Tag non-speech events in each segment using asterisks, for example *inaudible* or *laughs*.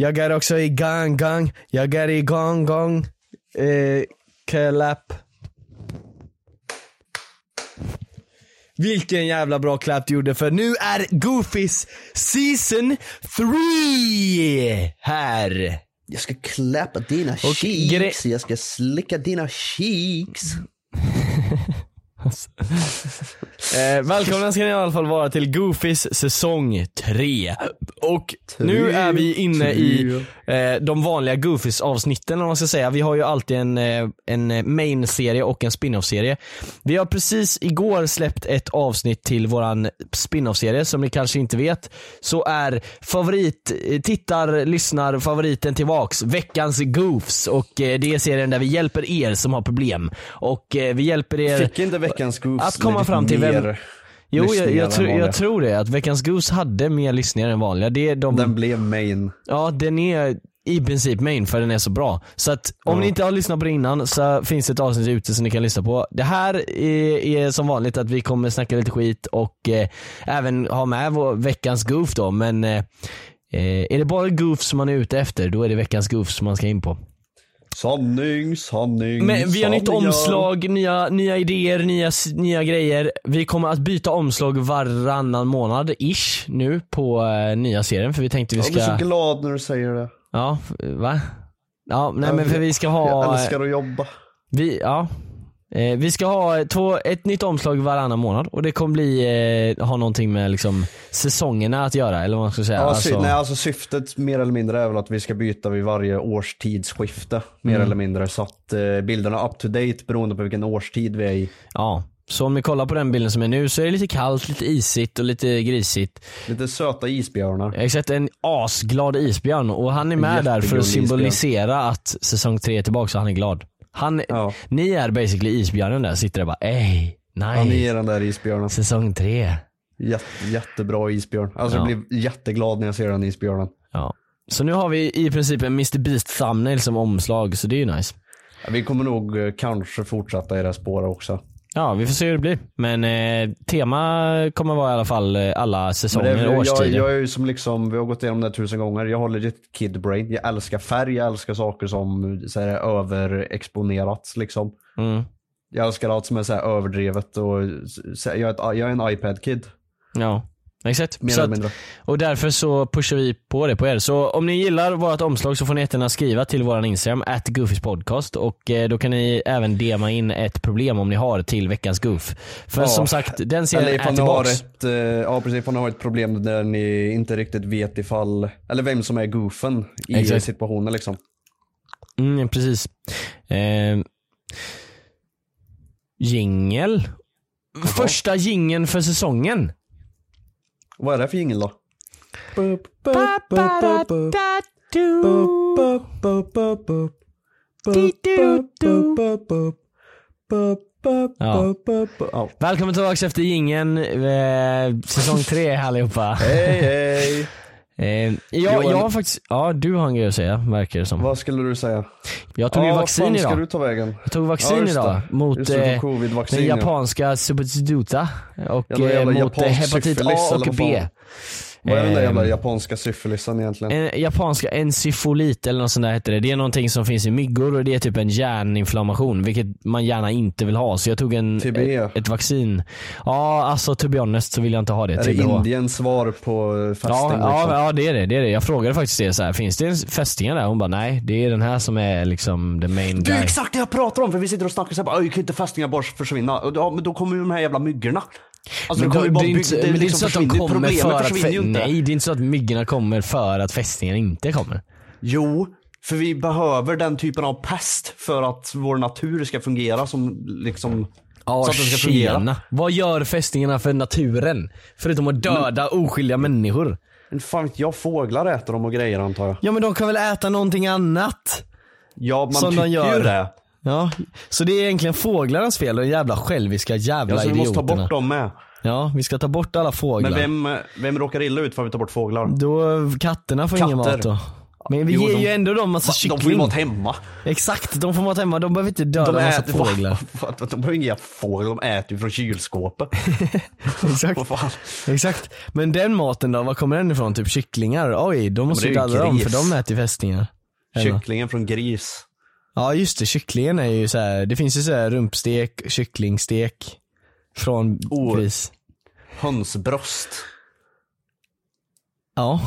Jag är också igång, gång. Jag är igång, gång. Eh, clap. Vilken jävla bra clap du gjorde för nu är Goofys season 3 här. Jag ska klappa dina Och cheeks, jag ska slicka dina cheeks. *laughs* Eh, välkomna ska ni i alla fall vara till Goofys säsong 3. Och nu är vi inne i eh, de vanliga Goofys avsnitten om man ska säga. Vi har ju alltid en, eh, en main-serie och en spin-off-serie. Vi har precis igår släppt ett avsnitt till våran spin-off-serie som ni kanske inte vet. Så är favorit, eh, tittar, lyssnar, favoriten tillbaks, veckans Goofs. Och eh, det är serien där vi hjälper er som har problem. Och eh, vi hjälper er Fick inte veckans goose att komma fram till vem- mer Jo, jag, jag, än tror- jag tror det. Att veckans Goose hade mer lyssningar än vanliga. Det är de, Den blev main. Ja, den är i princip main för den är så bra. Så att om Ja. ni inte har lyssnat på det innan så finns det ett avsnitt ute som ni kan lyssna på. Det här är, är som vanligt att vi kommer snacka lite skit och eh, även ha med vår veckans goof då. Men eh, eh, är det bara goof som man är ute efter, då är det veckans goof som man ska in på. Sanning, sanning, Men vi har nytt omslag, nya, nya idéer, nya, nya grejer. Vi kommer att byta omslag varannan månad ish nu på eh, nya serien för vi tänkte vi Jag blir ska... så glad när du säger det. Ja, va? Ja, nej men för vi ska ha... Jag älskar att jobba. Vi, ja. Eh, vi ska ha två, ett nytt omslag varannan månad och det kommer bli, eh, ha någonting med liksom säsongerna att göra eller vad man ska säga. Ja, alltså, nej, alltså syftet mer eller mindre är väl att vi ska byta vid varje årstidsskifte. Mer Mm. eller mindre. Så att eh, bilderna är up to date beroende på vilken årstid vi är i. ja. Så om ni kollar på den bilden som är nu så är det lite kallt, lite isigt och lite grisigt. Lite söta isbjörnar. Sett en asglad isbjörn och han är med där för att symbolisera att säsong tre är tillbaka så han är glad. Han, Ja. Ni är basically isbjörnen där, sitter där bara ey, nice, är den där isbjörnen. säsong tre. Jätte, jättebra isbjörn. Alltså Ja. jag blir jätteglad när jag ser den isbjörnen. Ja. Så nu har vi i princip en Mr Beast thumbnail som omslag så det är ju nice. Ja, Vi kommer nog eh, kanske fortsätta i det spåret också. Ja, vi får se hur det blir. Men eh, tema kommer vara i alla fall eh, alla säsonger det, och jag, årstider. jag är ju som liksom, vi har gått igenom det tusen gånger. Jag har legit kid brain. Jag älskar färg, jag älskar saker som så här, är överexponerat liksom. Mm. Jag älskar allt som är så här överdrivet och så, jag, är ett, jag är en iPad-kid. Ja, exakt. Mer Så att, och därför så pushar vi på det på er. Så om ni gillar vårt omslag så får ni jättegärna skriva till våran Instagram, at podcast och eh, då kan ni även dema in ett problem om ni har till veckans goof. För Ja. som sagt, den serien Eller är tillbaks. ett, eh, ja precis, ifall ni har ett problem där ni inte riktigt vet ifall, eller vem som är goofen i Exakt. situationen liksom. Mm, precis. Eh, jingel. Första jingeln för säsongen. Vad är det för jingel då? Ja. Ja. Välkommen tillbaka efter jingeln. Eh, säsong tre allihopa. Hej hej! Eh, jag, jag har faktiskt, ja du har en grej att säga verkar det som. Vad skulle du säga? Jag tog ju Ja, vaccin idag. du ta vägen? Jag tog vaccin Ja, idag mot det, du tog eh, den ja. japanska substituta och eh, mot eh, hepatit A och B. Vad är den där Ehm, jävla japanska syfilisen egentligen? En japanska encefolit eller något sånt där heter det. Det är någonting som finns i myggor och det är typ en hjärninflammation vilket man gärna inte vill ha. Så jag tog en, TB. ett, ett vaccin. Ja alltså to be honest så vill jag inte ha det. Är det TBH. Indiens svar på fästing Ja, liksom? ja, ja det är det, det är det. Jag frågade faktiskt det så här, finns det en fästingar där? Hon bara nej, det är den här som är liksom the main Det är guy. exakt det jag pratar om för vi sitter och snackar såhär, ju kan inte fästingar bara försvinna? Ja men då kommer ju de här jävla myggorna. Alltså Men det det inte, bygga, men det är inte liksom så att de kommer för att, inte. nej det är inte så att myggorna kommer för att fästingen inte kommer. Jo, för vi behöver den typen av pest för att vår natur ska fungera som liksom Ja, så att den ska fungera. tjena. Vad gör fästingarna för naturen? Förutom att döda oskyldiga människor. Men fan vet jag, fåglar äter dem och grejer antar jag. Ja men de kan väl äta någonting annat? Ja man Som de tycker gör. ju det. Ja, så det är egentligen fåglarnas fel och jävla själviska jävla Ja, så vi måste ta idioterna. bort dem med. Ja, vi ska ta bort alla fåglar. Men vem, vem råkar illa ut för att vi tar bort fåglar? Då, katterna får ingen Katter. mat då. Men vi Jo, ger de- ju ändå dem massa Va, kyckling. De får ju mat hemma. Exakt, de får mat hemma. De behöver inte döda De massa äter, fåglar. Vad- vad- de behöver inga fåglar, de äter ju från kylskåpet. *laughs* Exakt. Exakt. Men den maten då, var kommer den ifrån? Typ kycklingar? Oj, då måste ju döda dem för de äter ju fästingar. Kycklingen från gris. Ja just det, kycklingen är ju så här. det finns ju så här rumpstek, kycklingstek från Oh. gris. Hönsbröst. Ja.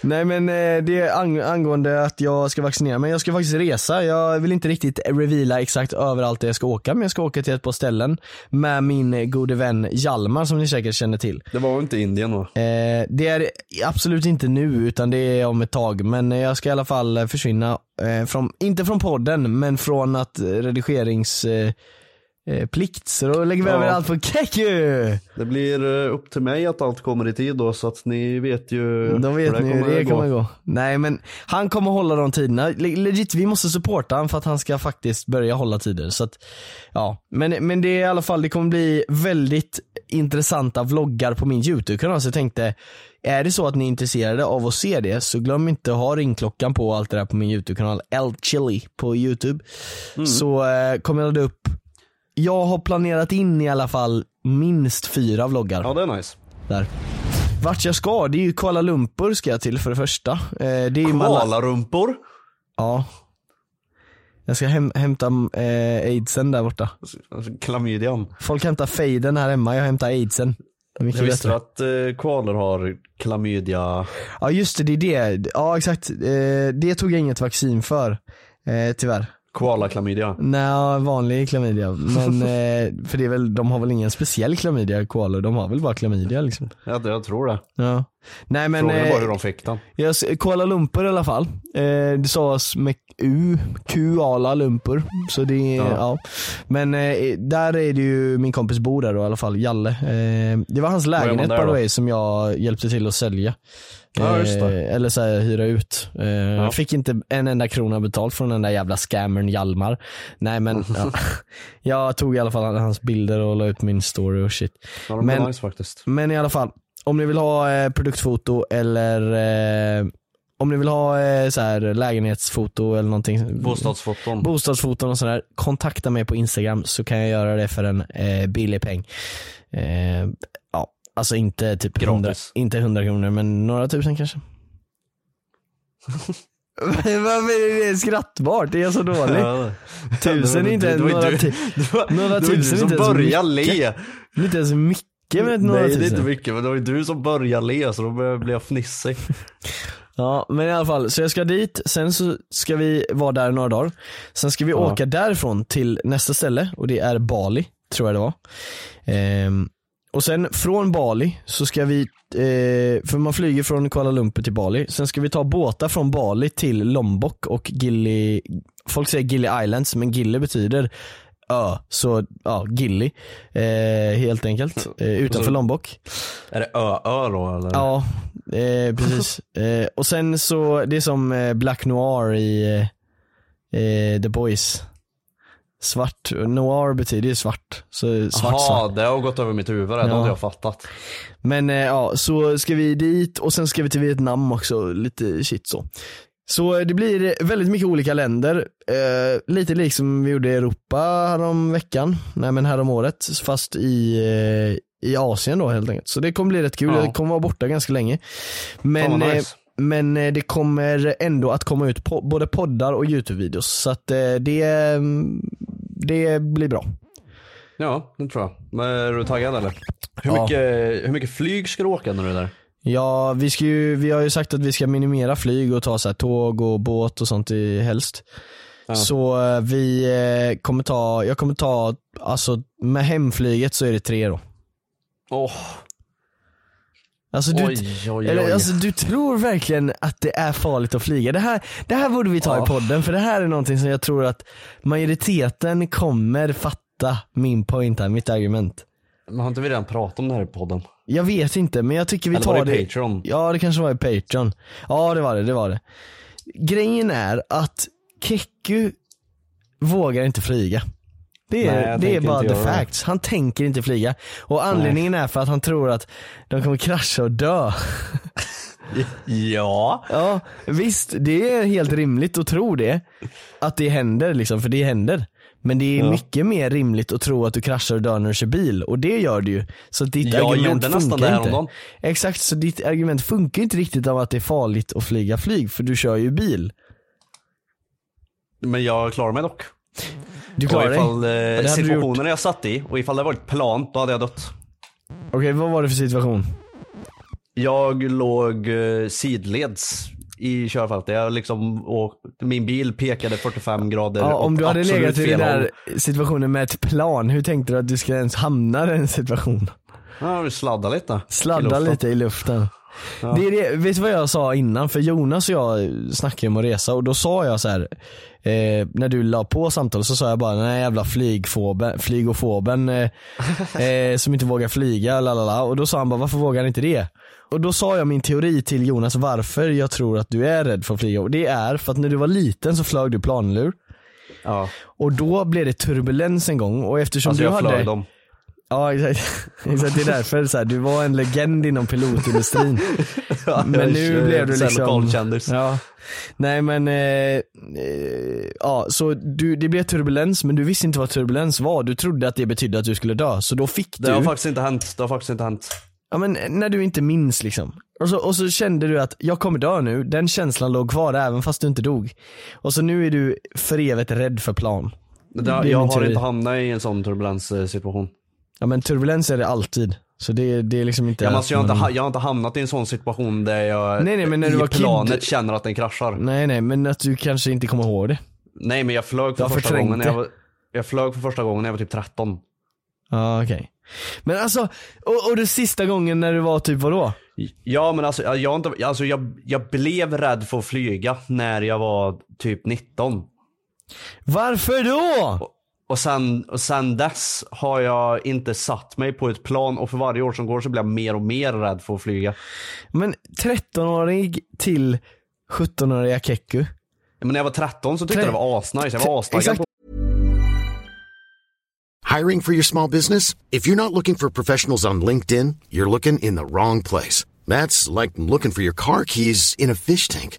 Nej men eh, det är ang- angående att jag ska vaccinera mig. Jag ska faktiskt resa. Jag vill inte riktigt reveala exakt överallt där jag ska åka men jag ska åka till ett par ställen med min gode vän Hjalmar som ni säkert känner till. Det var inte Indien va? Eh, det är absolut inte nu utan det är om ett tag men jag ska i alla fall försvinna eh, från, inte från podden men från att redigerings plikt. Så då lägger vi Ja. över allt på Keku! Det blir eh, upp till mig att allt kommer i tid då så att ni vet ju Då vet hur hur kommer det gå. kommer gå. Nej men han kommer hålla de tiderna. Le- Legit, vi måste supporta honom för att han ska faktiskt börja hålla tider. Så att, ja. men, men det är i alla fall, det kommer bli väldigt intressanta vloggar på min YouTube-kanal. Så jag tänkte, är det så att ni är intresserade av att se det så glöm inte att ha ringklockan på och allt det där på min YouTube-kanal El Chili på YouTube. Så eh, kommer jag ladda upp, jag har planerat in i alla fall minst fyra vloggar Ja det är nice. där. Vart jag ska? Det är ju Kuala Lumpur ska jag till för det första. Eh, det är ju Mala- Koalarumpor. Ja. Jag ska häm- hämta eh, aidsen där borta. Klamydian. Folk hämtar fejden här hemma, jag hämtar aidsen. Mycket Jag visste bättre. att eh, koalor har klamydia. Ja just det, det är det. Ja exakt. Eh, det tog jag inget vaccin för. Eh, tyvärr. Koala-klamydia. Nej, vanlig klamydia. Men, *laughs* eh, för det är väl, de har väl ingen speciell klamydia, koalor. De har väl bara klamydia liksom. Jag, jag tror det. Ja. Nej men, Frågan är eh, bara hur de fick den. Jag, Kuala Lumpur i alla fall. Eh, det sades med U, Kuala Lumpur. Så det ja. Ja. Men eh, där är det ju min kompis bor där då i alla fall, Jalle. Eh, det var hans lägenhet by the way som jag hjälpte till att sälja. Ja. Eh, eller så här, hyra ut. Eh, Fick inte en enda krona betalt från den där jävla scammern Hjalmar. Nej men *laughs* ja. jag tog i alla fall hans bilder och la ut min story och shit. Ja, Men- nice faktiskt. Men i alla fall, om ni vill ha eh, produktfoto eller eh, om ni vill ha eh, så här, lägenhetsfoto eller någonting. Bostadsfoton. Bostadsfoton och sådär. Kontakta mig på Instagram så kan jag göra det för en eh, billig peng. Ja, alltså inte typ 100, Gratis. inte 100 kronor men några tusen kanske. *laughs* Varför är det skrattbart? Det är så dåligt. Ja. Tusen är inte ju några, du- det var- några det var tusen du är som inte ens började mycket. le. inte ens mycket med några Nej det är tusen. inte mycket men det var ju du som började le så då blev jag fnissig. *laughs* Ja men i alla fall, så jag ska dit, sen så ska vi vara där några dagar. Sen ska vi åka därifrån till nästa ställe och det är Bali, tror jag det var. Ehm, och sen från Bali så ska vi, eh, för man flyger från Kuala Lumpur till Bali, sen ska vi ta båtar från Bali till Lombok och Gili, folk säger Gili Islands men Gili betyder ö, så ja, Gili eh, helt enkelt, eh, utanför Lombok. Är det ö-ö då eller? Ja, eh, precis. *laughs* eh, och sen så, det är som eh, Black Noir i The Boys. Svart, noir betyder ju svart. Så svart Jaha, svart. det har gått över mitt huvud det, Ja. hade jag fattat. Men eh, ja, så ska vi dit och sen ska vi till Vietnam också, lite shit så. Så eh, det blir väldigt mycket olika länder. Eh, lite liksom vi gjorde i Europa härom veckan, nej men härom året, fast i, eh, i Asien då helt enkelt. Så det kommer bli rätt kul, Ja. jag kommer vara borta ganska länge. Men, eh, nice. men eh, det kommer ändå att komma ut på, både poddar och YouTube-videos. Så att det, mm, det blir bra. Ja, det tror jag. Men är du taggad eller? Hur, Ja. mycket, hur mycket flyg ska du åka när du är där? Ja, vi, ska ju, vi har ju sagt att vi ska minimera flyg och ta så här tåg och båt och sånt i helst. Ja. Så eh, vi eh, kommer ta, jag kommer ta, alltså med hemflyget så är det tre då. Åh, Alltså du, oj, oj, oj. eller, alltså du tror verkligen att det är farligt att flyga? Det här, det här borde vi ta Ja. i podden för det här är någonting som jag tror att majoriteten kommer fatta min point här, mitt argument. Men har inte vi redan pratat om det här i podden? Jag vet inte men jag tycker vi Eller tar var det det. Patreon? Ja det kanske var i Patreon. Ja det var det, det var det. Grejen är att Keku vågar inte flyga. Det är, Nej, det är bara the facts. Han tänker inte flyga. Och anledningen är för att han tror att de kommer krascha och dö. *laughs* Ja. Ja, visst, det är helt rimligt att tro det. Att det händer liksom, för det händer. Men det är Ja. mycket mer rimligt att tro att du kraschar och dör när du kör bil. Och det gör du ju. Så ditt Jag argument gjorde nästan funkar det inte. häromdagen. Exakt, så ditt argument funkar inte riktigt av att det är farligt att flyga flyg, för du kör ju bil. Men jag klarar mig dock. Du klarar dig. ifall eh, situationen jag satt i och ifall det var ett plan, då hade jag dött. Okej, vad var det för situation? Jag låg eh, sidleds i körfältet. Jag liksom, och min bil pekade 45 grader Ja, om åt du hade absolut legat i den fel där situationen med ett plan, hur tänkte du att du skulle ens hamna i den situationen? Ja, vi sladdade lite. i Sladda luften. lite i luften. Ja. Det är det, vet du vad jag sa innan? För Jonas och jag snackade om att resa och då sa jag så här. Eh, när du la på samtalet så sa jag bara den här jävla flygfoben, flygofoben eh, *laughs* eh, som inte vågar flyga lalala. och då sa han bara varför vågar han inte det? Och då sa jag min teori till Jonas varför jag tror att du är rädd för att flyga och det är för att när du var liten så flög du planlur Ja, och då blev det turbulens en gång och eftersom alltså du jag hade flög dem. Ja exakt, *laughs* exakt det är därför så här, du var en legend inom pilotindustrin. *laughs* men nu blev du liksom, ja. Nej men, eh, eh, ja så du, det blev turbulens men du visste inte vad turbulens var. Du trodde att det betydde att du skulle dö. Så då fick Det har du, faktiskt inte hänt. Det har faktiskt inte hänt. ja men när du inte minns liksom. Och så, och så kände du att jag kommer dö nu, den känslan låg kvar även fast du inte dog. Och så nu är du för evigt rädd för plan. Det, Det är jag har inte hamnat i en sån turbulenssituation. Ja men turbulens är det alltid. Så det, det är liksom inte Ja, men alltså, jag, har inte, man- ha- jag har inte hamnat i en sån situation där jag Nej, nej, men när du var kid- planet känner att den kraschar. Nej nej men att du kanske inte kommer ihåg det. Nej men jag flög för första gången när jag var, jag flög för första gången när jag var typ 13. Ja okej. Men alltså, och, och det sista gången när du var typ vadå? Ja men alltså, jag, inte, alltså jag, jag blev rädd för att flyga när jag var typ 19. Varför då? Och sen, och sen dess har jag inte satt mig på ett plan och för varje år som går så blir jag mer och mer rädd för att flyga. Men 13-årig till 17-åriga Keku. Men när jag var 13 så tyckte jag det var asnice. Jag var astaggad Exakt. på Hiring for your small business? If you're not looking for professionals on LinkedIn, you're looking in the wrong place. That's like looking for your car keys in a fish tank.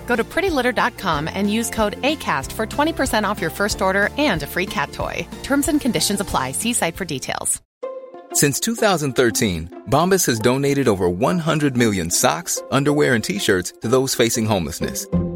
Go to prettylitter.com and use code ACAST for 20% off your first order and a free cat toy. Terms and conditions apply. See site for details. Since 2013, Bombas has donated over 100 million socks, underwear, and t-shirts to those facing homelessness.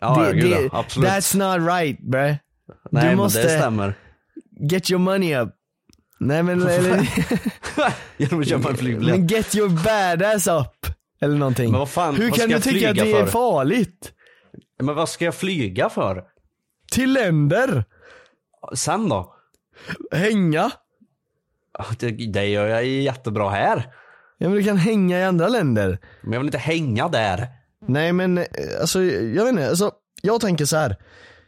Ja, det, gud, det, absolut. That's not right bre. Nej du men måste det stämmer. get your money up. Nej men, *laughs* eller, *laughs* Genom att köpa en flygbiljett. men get your badass up. Eller någonting. Men vad fan, Hur vad kan du tycka att det är för? farligt? Men vad ska jag flyga för? Till länder? Sen då? Hänga? Det, det gör jag jättebra här. Ja men du kan hänga i andra länder. Men jag vill inte hänga där. Nej men eh, alltså jag vet inte, alltså, jag tänker så här.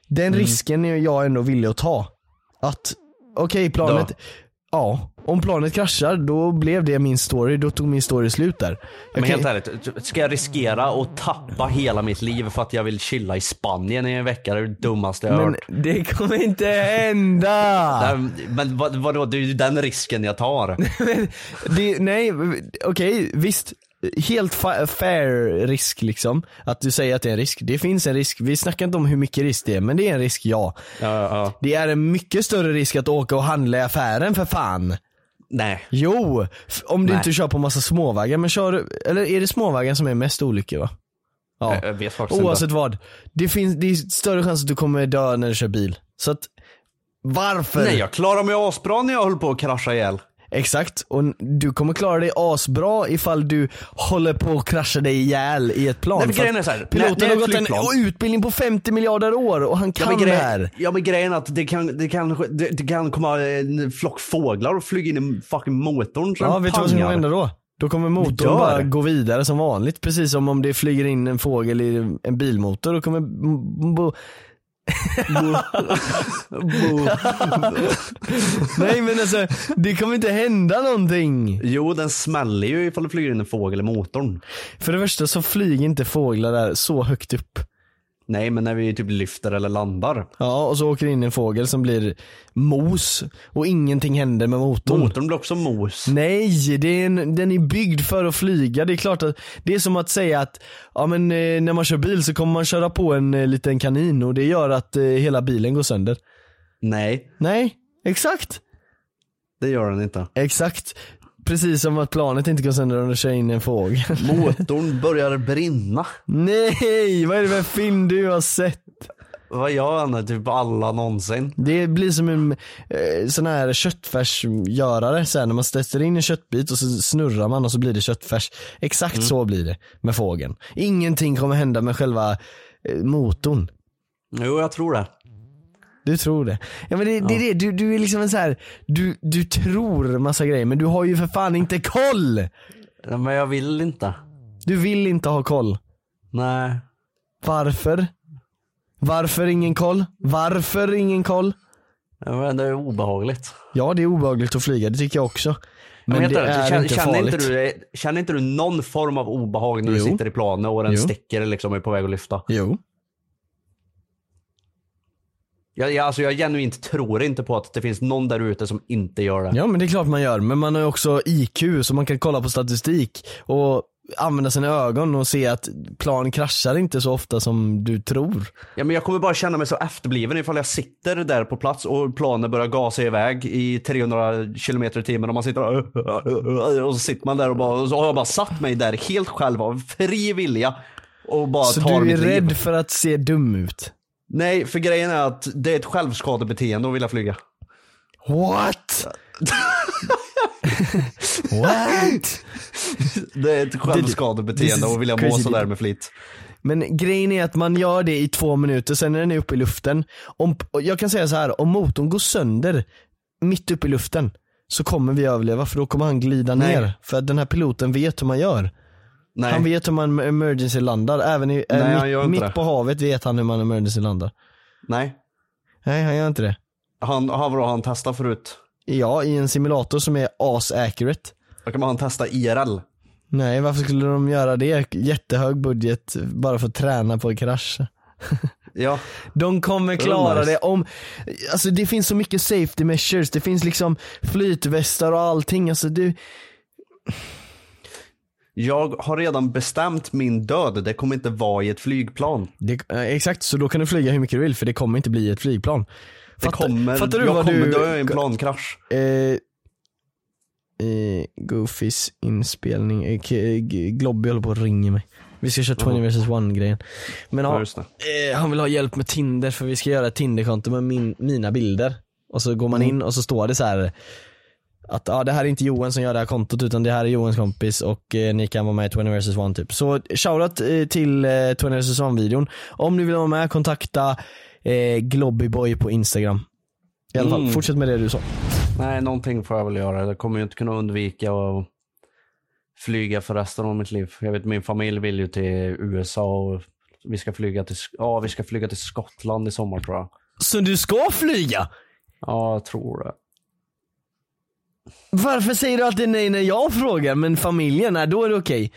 Den Mm. risken är jag ändå villig att ta. Att, okej planet, Ja, om planet kraschar då blev det min story, då tog min story slut där. Jag Men kan- helt ärligt, ska jag riskera att tappa hela mitt liv för att jag vill chilla i Spanien i en vecka? Det är det dummaste jag har men hört. det kommer inte hända! *laughs* Men vad, vadå, det är ju den risken jag tar. *laughs* det, nej, okej, visst. Helt fa- fair risk liksom. Att du säger att det är en risk. Det finns en risk. Vi snackar inte om hur mycket risk det är, men det är en risk ja. Ja, ja. Det är en mycket större risk att åka och handla i affären för fan. Nej. Jo, om du Nej. inte kör på massa småvägar. Men kör, eller är det småvägar som är mest olyckor va? Ja. Jag- jag vet faktiskt Oavsett inte. vad. Det, finns, det är större chans att du kommer dö när du kör bil. Så att, varför? Nej, jag klarar mig asbra när jag höll på att krascha ihjäl. Exakt, och du kommer klara dig asbra ifall du håller på att krascha dig ihjäl i ett plan. Nej, men grejen är så här, piloten när har gått en utbildning på 50 miljarder år och han Ja kan men, det här. ja men grejen är att det kan, det, kan, det, det kan komma en flock fåglar och flyga in i fucking motorn så Ja, vet du vad som kommer hända då? Då kommer motorn bara gå vidare som vanligt. Precis som om det flyger in en fågel i en bilmotor. Då kommer... *laughs* Nej men alltså, det kommer inte hända någonting. Jo, den smäller ju ifall det flyger in en fågel i motorn. För det första så flyger inte fåglar där så högt upp. Nej, men när vi typ lyfter eller landar. Ja, och så åker in en fågel som blir mos och ingenting händer med motorn. Motorn blir också mos. Nej, det är en, den är byggd för att flyga. Det är klart att det är som att säga att ja, men, eh, när man kör bil så kommer man köra på en eh, liten kanin och det gör att eh, hela bilen går sönder. Nej, Nej, exakt. det gör den inte. Exakt. Precis som att planet inte går sönder om du kör in en fågel. *laughs* Motorn börjar brinna. Nej, vad är det för film du har sett? Vad gör han? Typ alla någonsin. Det blir som en eh, sån här köttfärsgörare sen när man stöter in en köttbit och så snurrar man och så blir det köttfärs. Exakt så blir det med fågeln. Ingenting kommer hända med själva eh, motorn. Jo, jag tror det. Du tror det. Ja men det, det är det, du, du är liksom en så här, du, du tror massa grejer men du har ju för fan inte koll! Ja, Men jag vill inte. Du vill inte ha koll. Nej. Varför? Varför ingen koll? Varför ingen koll? Ja, Men det är obehagligt. Ja det är obehagligt att flyga, det tycker jag också. Men Men det är känner, inte känner, farligt. inte du, känner inte du någon form av obehag när du Jo. sitter i planet och den Jo. sticker liksom och är på väg att lyfta? Jo. Jag, jag, alltså jag genuint tror inte på att det finns någon där ute som inte gör det. Ja men det är klart man gör, men man har ju också IQ så man kan kolla på statistik och använda sina ögon och se att plan kraschar inte så ofta som du tror. Ja, men jag kommer bara känna mig så efterbliven ifall jag sitter där på plats och planen börjar gasa iväg i 300 km i timmen och man sitter och, och så sitter man där och bara, och så har jag bara satt mig där helt själv av fri vilja och bara Så tar du är mitt rädd liv. för att se dum ut? Nej, för grejen är att det är ett självskadebeteende att vilja flyga. What? *laughs* What? Det är ett självskadebeteende att vilja må sådär med flit. Men grejen är att man gör det i två minuter, sen är den uppe i luften. Om, jag kan säga så här, om motorn går sönder mitt uppe i luften så kommer vi överleva för då kommer han glida Nej. ner. För att den här piloten vet hur man gör. Nej. Han vet hur man emergency landar, även i, Nej, äh, mitt, mitt på havet vet han hur man emergency landar. Nej. Nej han gör inte det. Han, vadå, han testat förut. Ja, i en simulator som är as accurate. Då kan man testa IRL. Nej varför skulle de göra det? Jättehög budget bara för att träna på krasch. *laughs* Ja. De kommer klara det om, alltså det finns så mycket safety measures, det finns liksom flytvästar och allting, alltså du, Jag har redan bestämt min död. Det kommer inte vara i ett flygplan. det, eh, exakt så då kan du flyga hur mycket du vill för det kommer inte bli ett flygplan. Det Fattar- kommer, fattar du jag vad kommer du, dö i en plankrasch. Eh, eh, Goofys inspelning, eh, G- Globby håller på att ringa mig. Vi ska köra 20 vs 1 grejen. Men Ja, det. eh, han vill ha hjälp med Tinder för vi ska göra ett Tinderkonto med min, mina bilder. Och så går man Mm. in och så står det så här att ja, det här är inte Johan som gör det här kontot utan det här är Johans kompis och eh, ni kan vara med i 20 vs 1 typ. Så shoutout eh, till eh, 20 vs 1 videon. Om ni vill vara med, kontakta eh, Globbyboy på Instagram. I alla fall, Mm. fortsätt med det du sa. Nej, någonting får jag väl göra. Jag kommer ju inte kunna undvika att flyga för resten av mitt liv. Jag vet min familj vill ju till USA och vi ska flyga till, ja, vi ska flyga till Skottland i sommar tror jag. Så du ska flyga? Ja, jag tror det. Varför säger du alltid nej när jag frågar men familjen, nej, då är det okej?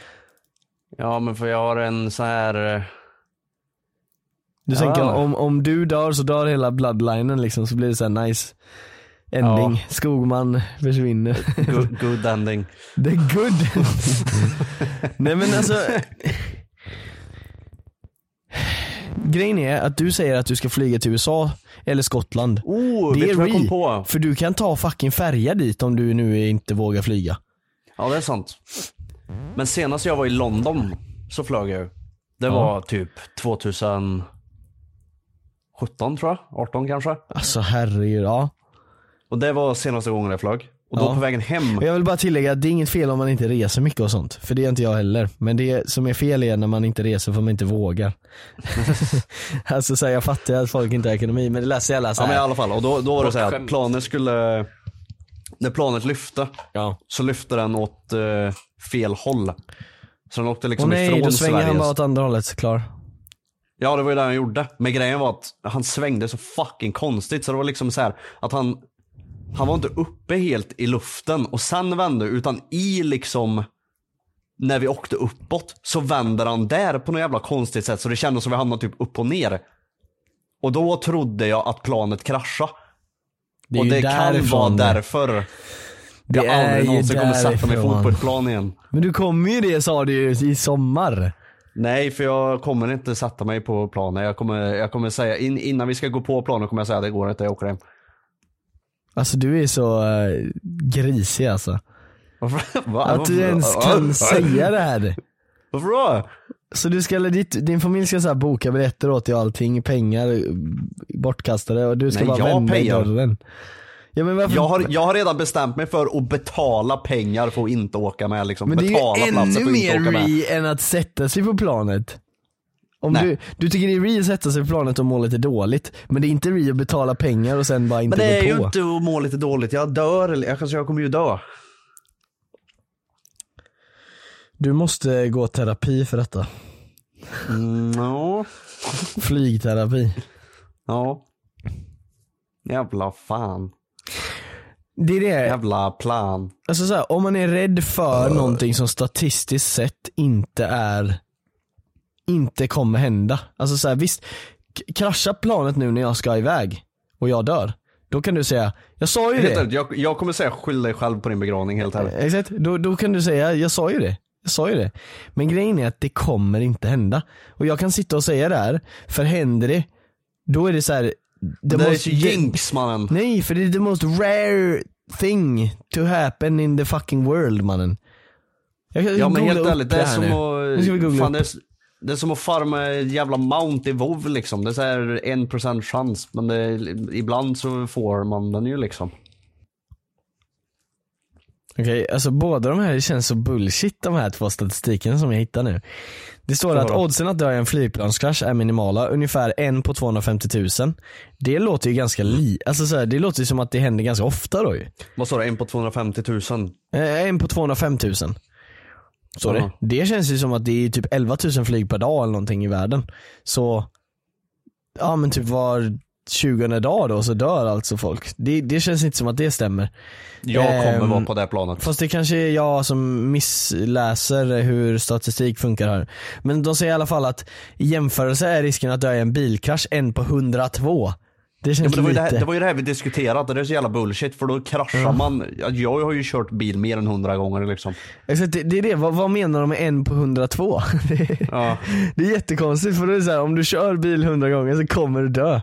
Ja men för jag har en så här. eh, Du Ja. tänker om, om du dör så dör hela bloodlinen liksom så blir det så här nice ending. Skogman försvinner. good, good ending. *laughs* Är good. *laughs* Nej men alltså. Grejen är att du säger att du ska flyga till USA eller Skottland. Oh, det är jag kom på? För du kan ta fucking färja dit om du nu inte vågar flyga. Ja det är sant. Men senast jag var i London så flög jag ju. Det var typ 2017 tror jag, 18 kanske. Alltså herregud, ja. Och det var senaste gången jag flög. Och då Ja. på vägen hem, Och Jag vill bara tillägga att det är inget fel om man inte reser mycket och sånt. För det är inte jag heller. Men det som är fel är när man inte reser för man inte vågar. *laughs* alltså så här, jag fattar att folk inte har ekonomi men det läser jag alla så ja men i här. alla fall, och då, då var det så här att planet skulle, när planet lyfte, Ja. så lyfte den åt eh, fel håll. Så den åkte Åh liksom nej, ifrån då svänger Sveriges. han bara åt andra hållet, klar. Ja det var ju det han gjorde. Men grejen var att han svängde så fucking konstigt så det var liksom så här att han Han var inte uppe helt i luften och sen vände utan i liksom När vi åkte uppåt så vänder han där på något jävla konstigt sätt så det kändes som vi hamnade typ upp och ner. Och då trodde jag att planet kraschade. Det och det kan vara därför Det jag är aldrig någonsin kommer sätta mig fot på ett plan igen. Men du kommer ju det sa du ju i sommar. Nej, för jag kommer inte sätta mig på planet. Jag kommer, jag kommer säga, in, innan vi ska gå på planet kommer jag säga att det går inte, jag åker hem. Alltså du är så uh, grisig alltså. Varför? *laughs* Att du ens kan *laughs* säga det här. Varför då? Så du ska, ditt, din familj ska så här boka biljetter åt dig och allting, pengar eh, bortkastade och du ska Nej, bara jag vända i dörren. Ja, men varför? Jag har, jag har redan bestämt mig för att betala pengar för att inte åka med. Liksom. men det betala är ju ännu mer re än att sätta sig på planet. Om Nej. du, du tycker det är re att sätta sig på planet och må lite dåligt, men det är inte re att betala pengar och sen bara inte Men det är gå ju på. inte att må lite dåligt. Jag dör, eller jag, kanske jag kommer ju dö. Du måste gå terapi för detta. Mm, ja. Flygterapi. ja. Jävla fan. Det är det, Jävla plan. alltså så här, om man är rädd för någonting som statistiskt sett inte är, inte kommer hända. Alltså så här, visst, krascha planet nu när jag ska iväg och jag dör. Då kan du säga, jag sa ju det. ärligt, jag, jag kommer säga skyll dig själv på din begravning helt ärligt. Exakt, då, då kan du säga, jag sa ju det. Jag sa ju det. Men grejen är att det kommer inte hända. Och jag kan sitta och säga det här, för händer det, då är det så här. Det, är så jinx mannen. Nej, för det är the most rare thing to happen in the fucking world mannen. Jag kan Ja men helt ärligt, det är som nu. Nu ska vi att... googla Fan, upp. Det, är, som att farma jävla mount i WoW liksom. Det är så här en procent chans. Men det, ibland så får man den ju liksom. Okej, alltså båda de här känns så bullshit de här två statistiken som jag hittar nu. Det står att oddsen att dö i en flygplanskrasch är minimala, ungefär en på 250 000. Det låter ju ganska li, alltså så här, det låter ju som att det händer ganska ofta då ju. Vad sa du? En på 250 000? Eh, En på 205 000. Så det. Jaha. det känns ju som att det är typ 11 000 flyg per dag eller någonting i världen. Så, ja men typ var 20 dag då så dör alltså folk. Det, det känns inte som att det stämmer. Jag kommer Ehm, vara på det planet. Fast det kanske är jag som missläser hur statistik funkar här. Men de säger i alla fall att i jämförelse är risken att dö i en bilkrasch en på 102. Det Ja, det, var ju det, det var ju det här vi diskuterat och det är så jävla bullshit för då kraschar man. Ja, Jag har ju kört bil mer än hundra gånger liksom. Exakt, det, är det, vad, vad menar de med en på 102? *laughs* Det Ja. det är jättekonstigt för det är så här, om du kör bil 100 gånger så kommer du dö. *laughs*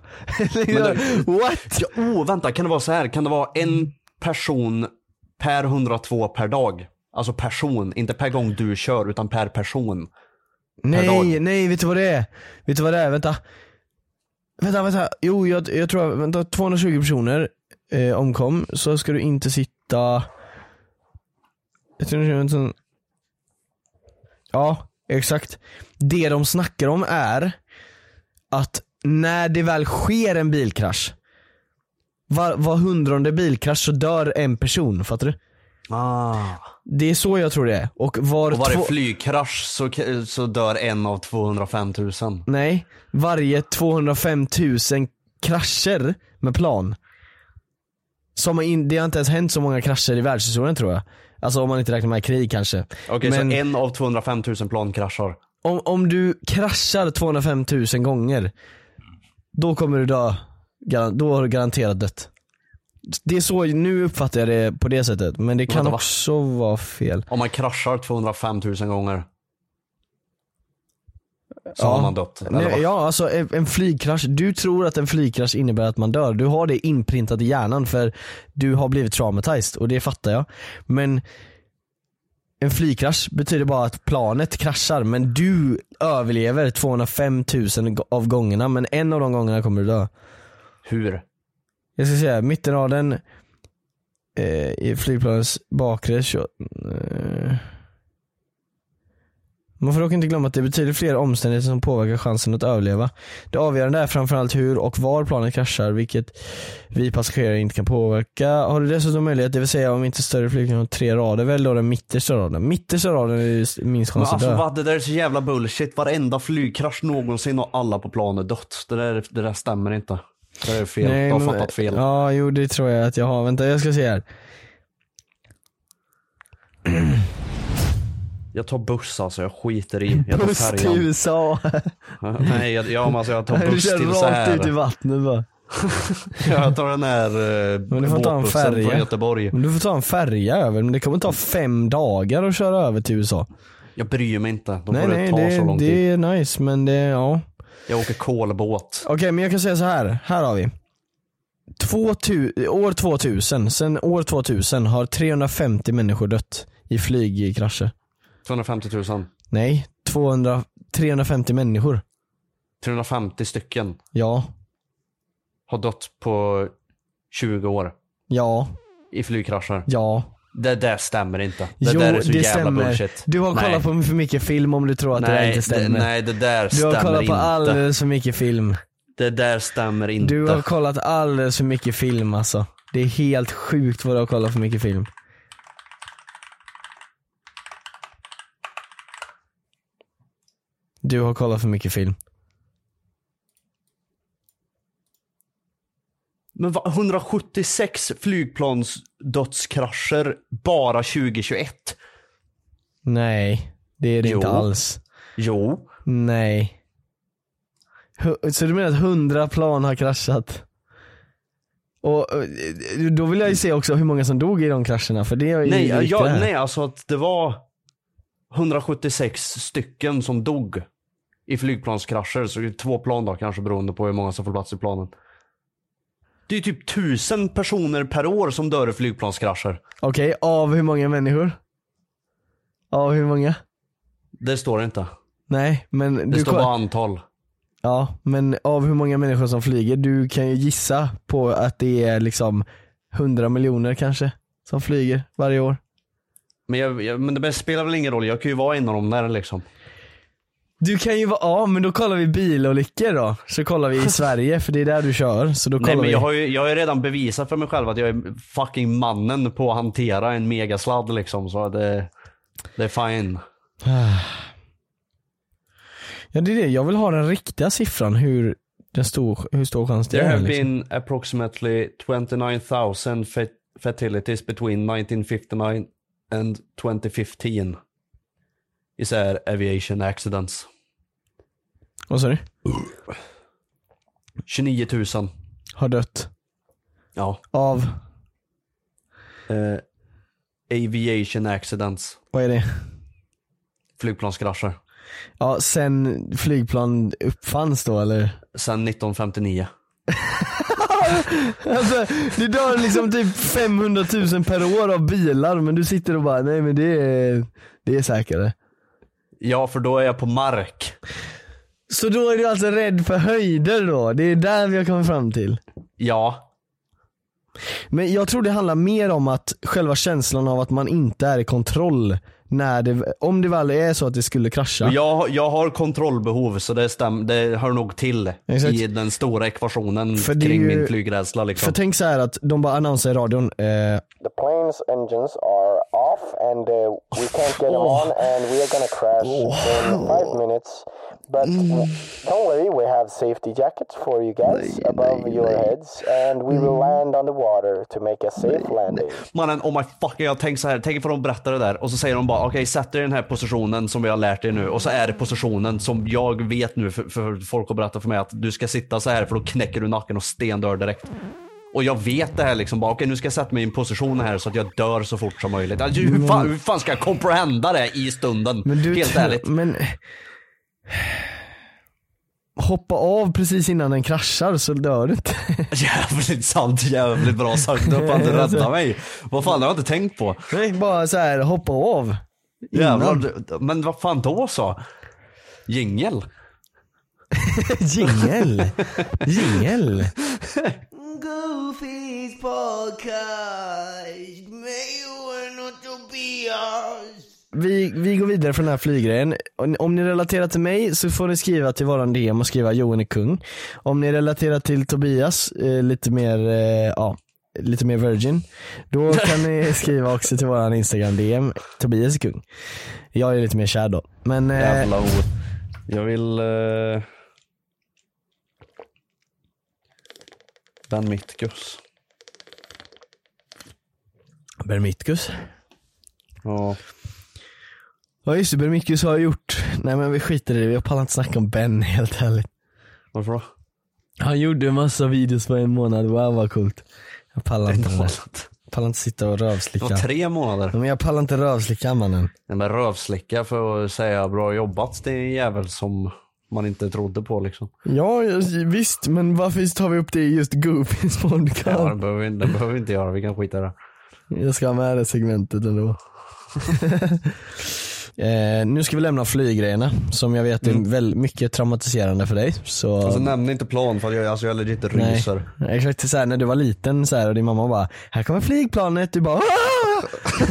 What? Ja, oh, vänta, kan det vara så här? Kan det vara en person per 102 per dag? Alltså person, inte per gång du kör utan per person. Nej, dag. nej, vet du vad det är? Vet du vad det är? Vänta. Vänta, vänta. Jo, jag, jag tror, vänta, 220 personer eh, omkom, så ska du inte sitta... Jag tror det är en sån- Ja, exakt. Det de snackar om är att när det väl sker en bilkrasch, var, var hundrade bilkrasch så dör en person, fattar du? Ah. Det är så jag tror det är. Och var Och varje flygkrasch så, så dör en av 205 000. Nej, varje 205 000 krascher med plan Som in, det har inte ens hänt så många krascher i världshistorien tror jag. Alltså om man inte räknar med krig kanske. Okej, Men så en av 205 000 plan kraschar. om, om du kraschar 205 000 gånger, då kommer du dö. Då har du garanterat dött. Det är så, nu uppfattar jag det på det sättet, men det kan Vänta, va? också vara fel. Om man kraschar 205 000 gånger. Så Ja. har man dött. Nej, ja, alltså en, en flygkrasch, du tror att en flygkrasch innebär att man dör. Du har det inprintat i hjärnan för du har blivit traumatized och det fattar jag. Men en flygkrasch betyder bara att planet kraschar men du överlever 205 000 av gångerna men en av de gångerna kommer du dö. Hur? Jag ska säga mittenraden eh, i flygplanets bakre eh. Man får dock inte glömma att det är betydligt fler omständigheter som påverkar chansen att överleva. Det avgörande är framförallt hur och var planet kraschar, vilket vi passagerare inte kan påverka. Har du dessutom möjlighet, det vill säga om inte större flygplan har tre rader, välj då den mittersta raden. Mittersta raden är minst chans att alltså dö. vad, det där är så jävla bullshit. Varenda flygkrasch någonsin och alla på planet dött. Det där, det där stämmer inte. Det där är fel. Nej, du har men- fattat fel. Ja, jo det tror jag att jag har. Vänta, jag ska se här. *clears throat* Jag tar buss alltså, jag skiter i. Jag tar Buss till färjan. USA. *laughs* Nej, jag, ja, men alltså, jag tar Du buss kör till så rakt ut i här. vattnet bara. *laughs* Jag tar den här eh, Men du får ta en färja. från Göteborg. Men du får ta en färja över, men det kommer ta fem dagar att köra över till USA. Jag bryr mig inte. Då nej nej, ta det, så lång tid. det är nice men det, ja. Jag åker kolbåt. Okej men jag kan säga så här. här har vi. 2000, år 2000, sen år 2000 har 350 människor dött i flygkrascher. 250 000. Nej, 200, 350 människor. 350 stycken Ja, har dött på 20 år ja, i flygkrascher. ja. Det där stämmer inte. Det jo, där är så det jävla stämmer. bullshit. Du har Nej. kollat på för mycket film om du tror att det där nej, inte stämmer. Det, nej, det där du har stämmer kollat på inte. alldeles för mycket film. Det där stämmer inte. Du har kollat alldeles för mycket film alltså. Det är helt sjukt vad du har kollat för mycket film. Du har kollat för mycket film. Men va, 176 flygplansdödskrascher bara 2021? Nej, det är det Jo. inte alls. Jo. Nej. Så du menar att 100 plan har kraschat? Och eh, då vill jag ju se också hur många som dog i de krascherna för det är ju Nej, det viktiga ja, här. nej, alltså att det var 176 stycken som dog i flygplanskrascher. Så två plan då kanske beroende på hur många som får plats i planen. Det är typ tusen personer per år som dör i flygplanskrascher. Okej, av hur många människor? Av hur många? Det står inte. Nej, men Det du står bara antal. Ja, men av hur många människor som flyger, du kan ju gissa på att det är liksom 100 miljoner kanske som flyger varje år. Men, jag, jag, men det spelar väl ingen roll, jag kan ju vara en av dem där liksom. Du kan ju vara, ja men då kollar vi bilolyckor då. Så kollar vi i *laughs* Sverige för det är där du kör. Så då kollar Nej men vi. jag har ju jag har ju redan bevisat för mig själv att jag är fucking mannen på att hantera en megasladd liksom. Så det, det är fine. *sighs* Ja det är det, jag vill ha den riktiga siffran hur, den stor, hur stor chans det There är. have Liksom. been approximately 29,000 fat- fatalities between 1959 and 2015. I så här aviation accidents. Vad sa du? 29 000. Har dött. Ja. Av, Eh, aviation accidents. vad är det? Flygplanskrascher. Ja sen flygplan uppfanns då eller? Sen 1959. *laughs* Alltså, det dör liksom typ 500 000 per år av bilar men du sitter och bara nej men det är, det är säkrare. Ja för då är jag på mark. Så då är du alltså rädd för höjder då? Det är där vi har kommit fram till. Ja. Men jag tror det handlar mer om att själva känslan av att man inte är i kontroll när det, om det väl är så att det skulle krascha. Jag, jag har kontrollbehov så det, stäm, det hör nog till Exakt. i den stora ekvationen För kring ju- min flygrädsla liksom. För tänk så här att de bara annonserar i radion, eh, The plane's engines are off and uh, we can't get them on and we are gonna crash in five minutes. But don't worry, we have safety jackets for you guys above your heads and we will land on the water to make a safe landing. Mannen, oh my fucking, jag tänker så här, tänk ifall de berättar det där och så säger de bara okej sätt dig i den här positionen som vi har lärt dig nu och så är det positionen som jag vet nu för, för folk har berättat för mig att du ska sitta så här för då knäcker du nacken och stendör direkt. Och jag vet det här liksom bara okej nu ska jag sätta mig i en position här så att jag dör så fort som möjligt. Alltså, hur, fan, hur fan ska jag comprehenda det i stunden? Men du, Helt ärligt. Men hoppa av precis innan den kraschar så dör du inte. *laughs* Jävligt sant, jävligt bra sagt. Du har fan inte räddat mig. Vad fan har jag inte tänkt på. Nej, bara så här hoppa av. Innan. Jävlar, men vad fan då så? Jingel? *laughs* Jingel. Jingel. Goofy's podcast. May you not to be us. Vi, vi går vidare från den här flyggrejen. Om- ni relaterar till mig så får ni skriva till våran DM och skriva Johan är kung. Om ni relaterar till Tobias, eh, lite mer, eh, ja, lite mer virgin, då *laughs* kan ni skriva också till våran Instagram DM, Tobias är kung. Jag är lite mer kär då. Men eh, Jävla ord. Jag vill... Eh... Ben Mitkus. Bermitkus. Ja. Ja just det, Bermitkus har jag gjort. Nej men vi skiter i det, jag pallar inte snacka om Ben *laughs* helt ärligt. Varför då? Han gjorde en massa videos på en månad, wow vad coolt. Jag pallar inte det där. Pallar inte sitta och Det rövslicka. var tre månader. Men jag pallar inte rövslicka mannen. Nej, men rövslicka för att säga bra jobbat. Det är en jävel som man inte trodde på liksom. Ja visst, men varför tar vi upp det i just Goofys podcast? Ja, det behöver, vi- det behöver vi inte göra. Vi kan skita i det. Jag ska ha med det segmentet ändå. *laughs* eh, nu ska vi lämna flyggrejerna som jag vet är väldigt mycket traumatiserande för dig. Så... Mm. Alltså nämn inte plan för jag, alltså, jag legit Nej, ryser. exakt så här, när du var liten så här, och din mamma bara, här kommer flygplanet, du bara *laughs*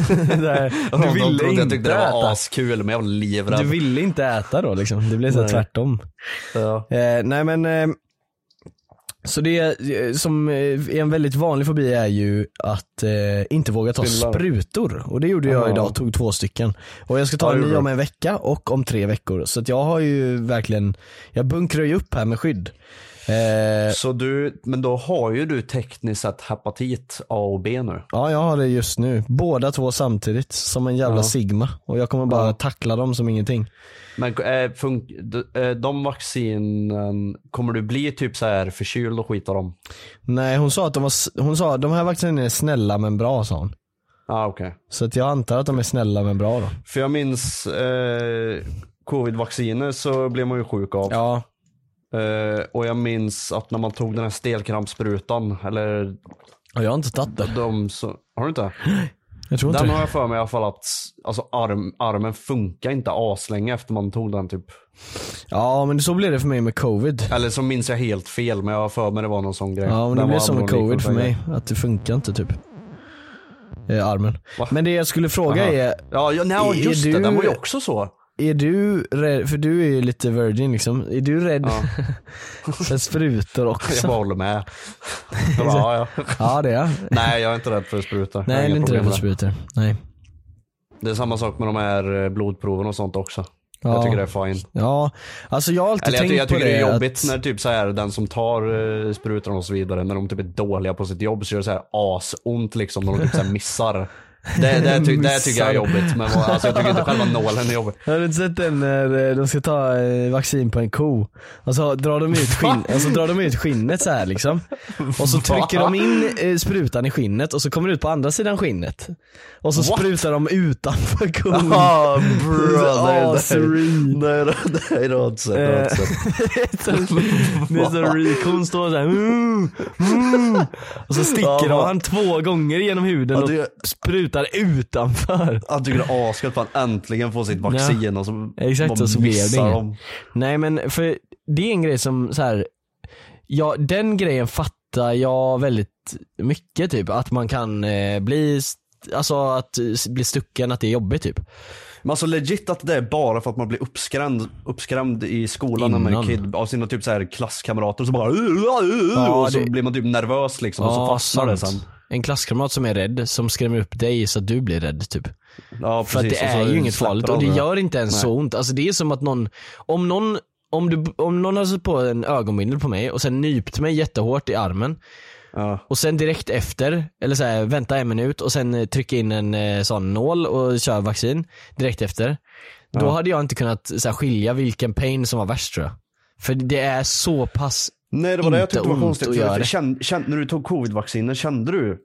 De Du ville trodde jag inte tyckte det var äta. askul men jag var livrädd. Du ville inte äta då liksom, det blev så Nej. tvärtom. Ja. Eh, nej men, eh, så det eh, som eh, är en väldigt vanlig fobi är ju att eh, inte våga ta Fylla. sprutor. Och det gjorde jag idag, tog två stycken. Och jag ska ta en ny om en vecka och om tre veckor. Så att jag har ju verkligen, jag bunkrar ju upp här med skydd. Eh, Så du, men då har ju du tekniskt sett hepatit A och B nu. ja jag har det just nu, båda två samtidigt som en jävla Ja. sigma. Och jag kommer bara Ja. tackla dem som ingenting. Men eh, de, eh, de vaccinen, kommer du bli typ så här förkyld och skit av dem? Nej hon sa att de var, hon sa de här vaccinen är snälla men bra sa hon. Ah, okej. Så att jag antar att de är snälla men bra då. För jag minns eh, covid-vacciner så blev man ju sjuk av. Ja, Eh, och jag minns att när man tog den här stelkrampssprutan, eller och jag har inte tagit det. de så, har du inte? Jag tror inte Den det. har jag för mig i alla fall att alltså, arm, armen funkar inte aslänge efter man tog den typ. Ja men så blev det för mig med covid. Eller så minns jag helt fel men jag har för mig det var någon sån grej. Ja men det blev som med covid för mig, att det funkar inte typ. Eh, armen. Va? Men det jag skulle fråga Aha. är, Ja, ja nej, Är just det, du- den var ju också så. Är du rädd, för du är ju lite virgin liksom, är du rädd Ja. *laughs* för sprutor Jag också? bara håller med. *laughs* Jag bara, ja, ja. Ja det är jag. Nej jag är inte rädd för sprutor. Jag Nej du är inte rädd för sprutor. Nej. Det är samma sak med de här eh, blodproven och sånt också. Ja. Jag tycker det är fine. Ja, alltså jag har alltid Eller jag, tänkt ty- jag tycker på det det, är jobbigt att, när typ så här, den som tar uh, sprutan och så vidare, när de typ är dåliga på sitt jobb så gör det så här asont liksom när de typ så missar. Det, det, ty, det tycker jag är jobbigt men alltså, jag tycker inte själva nålen är jobbig. Har du inte sett den när eh, de ska ta eh, vaccin på en ko? Och så drar de ut, skinn, och så drar de ut skinnet så här liksom. Och så trycker de in eh, sprutan i skinnet och så kommer det ut på andra sidan skinnet. Och så What? sprutar de utanför kon. *laughs* Ah bro, nej, nej, nej, det har jag inte sett. Det är så ri- kon står såhär mm, mm. Och så sticker Ja, de han två gånger genom huden och det- sprutar utanför. Jag tycker det är asgött att han äntligen får sitt vaccin och så Exakt, bara och så blev det missar inget. de. Nej men för det är en grej som så här. ja den grejen fattar jag väldigt mycket typ. Att man kan eh, bli, alltså att bli stucken, att det är jobbigt typ. Men alltså legit att det är bara för att man blir uppskrämd, uppskrämd i skolan när man är kid av sina typ så här klasskamrater och så bara och så det- blir man typ nervös liksom och så Ja, fastnar det sant. sen. en klasskamrat som är rädd som skrämmer upp dig så att du blir rädd typ. Ja, För att precis. det är ju inget farligt och det de gör inte ens Nej. så ont. Alltså det är som att någon, om någon om, du, om någon har satt på en ögonbindel på mig och sen nypt mig jättehårt i armen Ja. och sen direkt efter, eller så här, vänta en minut och sen eh, trycka in en eh, sån nål och köra vaccin direkt efter. Då Ja. hade jag inte kunnat så här, skilja vilken pain som var värst tror jag. För det är så pass Nej det var det jag tyckte var konstigt. För känn, känn, när du tog covid-vacciner, kände du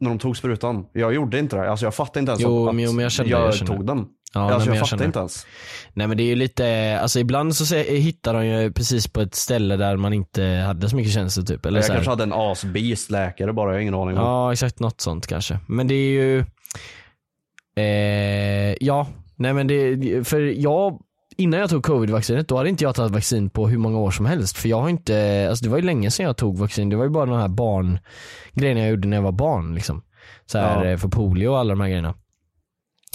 när de tog sprutan? Jag gjorde inte det. Alltså jag fattade inte ens Jo, att men- jo, men jag kände jag, jag kände tog den. Ja, alltså nej, jag, jag känner inte ens. Nej men det är ju lite, alltså ibland så hittar de ju precis på ett ställe där man inte hade så mycket känslor typ. Eller jag så kanske hade en asbeast läkare bara, jag har ingen aning. om. Ja exakt, något sånt kanske. Men det är ju, eh, ja, nej men det, för jag, innan jag tog covid-vaccinet då hade inte jag tagit vaccin på hur många år som helst. För jag har inte, alltså det var ju länge sedan jag tog vaccin. Det var ju bara de här barn, grejerna jag gjorde när jag var barn liksom. Så här, Ja. eh, för polio och alla de här grejerna.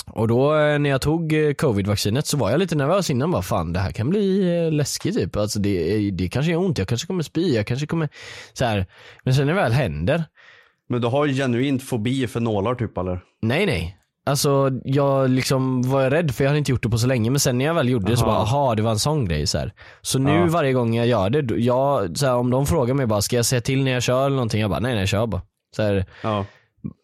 Och då eh, när jag tog eh, covid-vaccinet så var jag lite nervös innan bara fan det här kan bli läskigt typ. Alltså det, det kanske gör ont, jag kanske kommer spy, jag kanske kommer så här. Men sen när det väl händer Men du har ju genuint fobi för nålar typ eller? Nej nej. Alltså jag liksom var rädd för jag hade inte gjort det på så länge men sen när jag väl gjorde det så bara aha det var en sån grej så här. Så nu Ja. varje gång jag gör det, jag, så här, om de frågar mig bara ska jag säga till när jag kör eller någonting? Jag bara nej nej kör bara. Så här, Ja.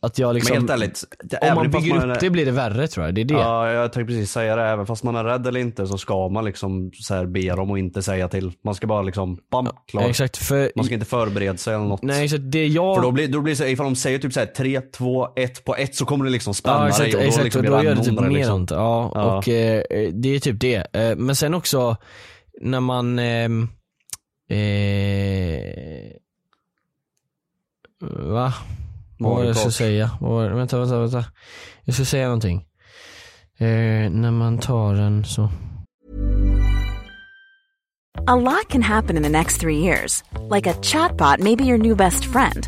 Att jag liksom, Men helt ärligt. om man bygger man upp är- det blir det värre tror jag. Det är det. Ja, jag tänkte precis säga det. Även fast man är rädd eller inte så ska man liksom så här be dem att inte säga till. Man ska bara liksom, bam, klar. Exakt för, Man ska inte förbereda sig eller något. nej exakt det jag För då blir, då blir det så här, ifall de säger typ såhär 3, 2, 1 på ett så kommer det liksom spänna Ja exakt, dig och då, exakt liksom och då gör det typ mer liksom. ont. Ja, Ja. och eh, det är typ det. Eh, men sen också när man ehm, eh, Va? Vad var det jag skulle säga? Vad var? Vänta, vänta, vänta. Jag skulle säga någonting. Eh, när man tar den så. A lot can happen in the next three years. Like a chatbot may be your new best friend.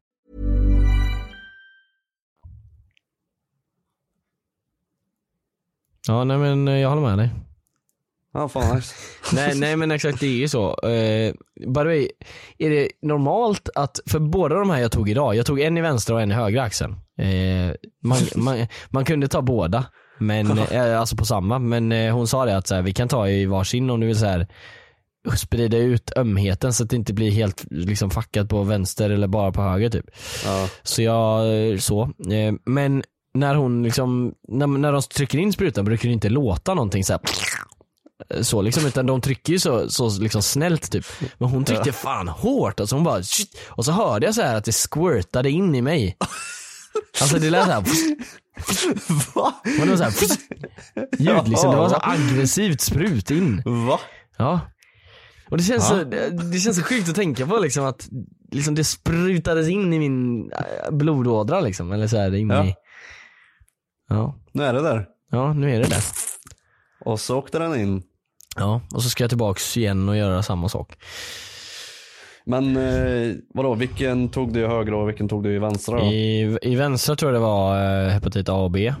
Ja nej men eh, jag håller med dig. Ja, fan *laughs* nej, nej men exakt det är ju så. Uh, by the way, är det normalt att, för båda de här jag tog idag, jag tog en i vänstra och en i högra axeln. Eh, man, *laughs* man, man kunde ta båda, men, alltså på samma, men eh, hon sa det att så här, vi kan ta i varsin om du vill så här, sprida ut ömheten så att det inte blir helt liksom fuckat på vänster eller bara på höger typ. Ja. Så jag, så. Men när hon liksom, när, när de trycker in sprutan brukar det inte låta någonting så här, så liksom utan de trycker ju så, så liksom snällt typ. Men hon tryckte fan hårt alltså hon bara shit. och så hörde jag så här att det squirtade in i mig. Alltså det lät såhär Va? Men det var såhär ljud liksom, det var så aggressivt sprut in. Va? Ja. Och det känns, så, det känns så sjukt att tänka på liksom att liksom det sprutades in i min äh, blodådra liksom, eller så här in Ja. i Ja, Nu är det där. ja nu är det där. Och så åkte den in. Ja, och så ska jag tillbaks igen och göra samma sak. Men eh, vadå, vilken tog du i högra och vilken tog du i vänstra då? I, I vänstra tror jag det var eh, hepatit A och B.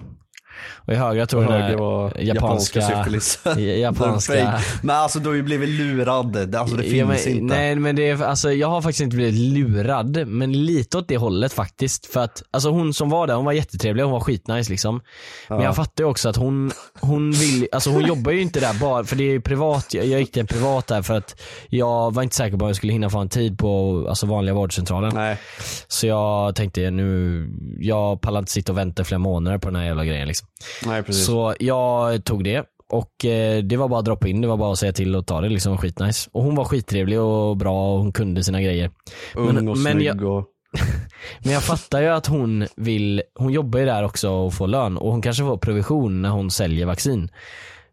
Och i högra tror jag det höger var japanska, syfilis. *laughs* japanska Den fake. Men alltså du har ju blivit lurad. Alltså det Ja, finns men, inte. Nej men det är, alltså jag har faktiskt inte blivit lurad, men lite åt det hållet faktiskt. För att, alltså hon som var där, hon var jättetrevlig, hon var skitnice liksom. Men jag fattar ju också att hon, hon vill, alltså hon jobbar ju inte där bara, för det är ju privat, jag, jag gick till en privat där för att jag var inte säker på om jag skulle hinna få en tid på alltså vanliga vårdcentralen. Nej. Så jag tänkte nu, jag pallar inte sitta och vänta flera månader på den här jävla grejen liksom. Nej precis. Så jag tog det och eh, det var bara att droppa in, det var bara att säga till och ta det liksom, skitnice. Och hon var skittrevlig och bra och hon kunde sina grejer. Ung men- och men snygg jag- och... *laughs* Men jag fattar ju att hon vill, hon jobbar ju där också och får lön och hon kanske får provision när hon säljer vaccin.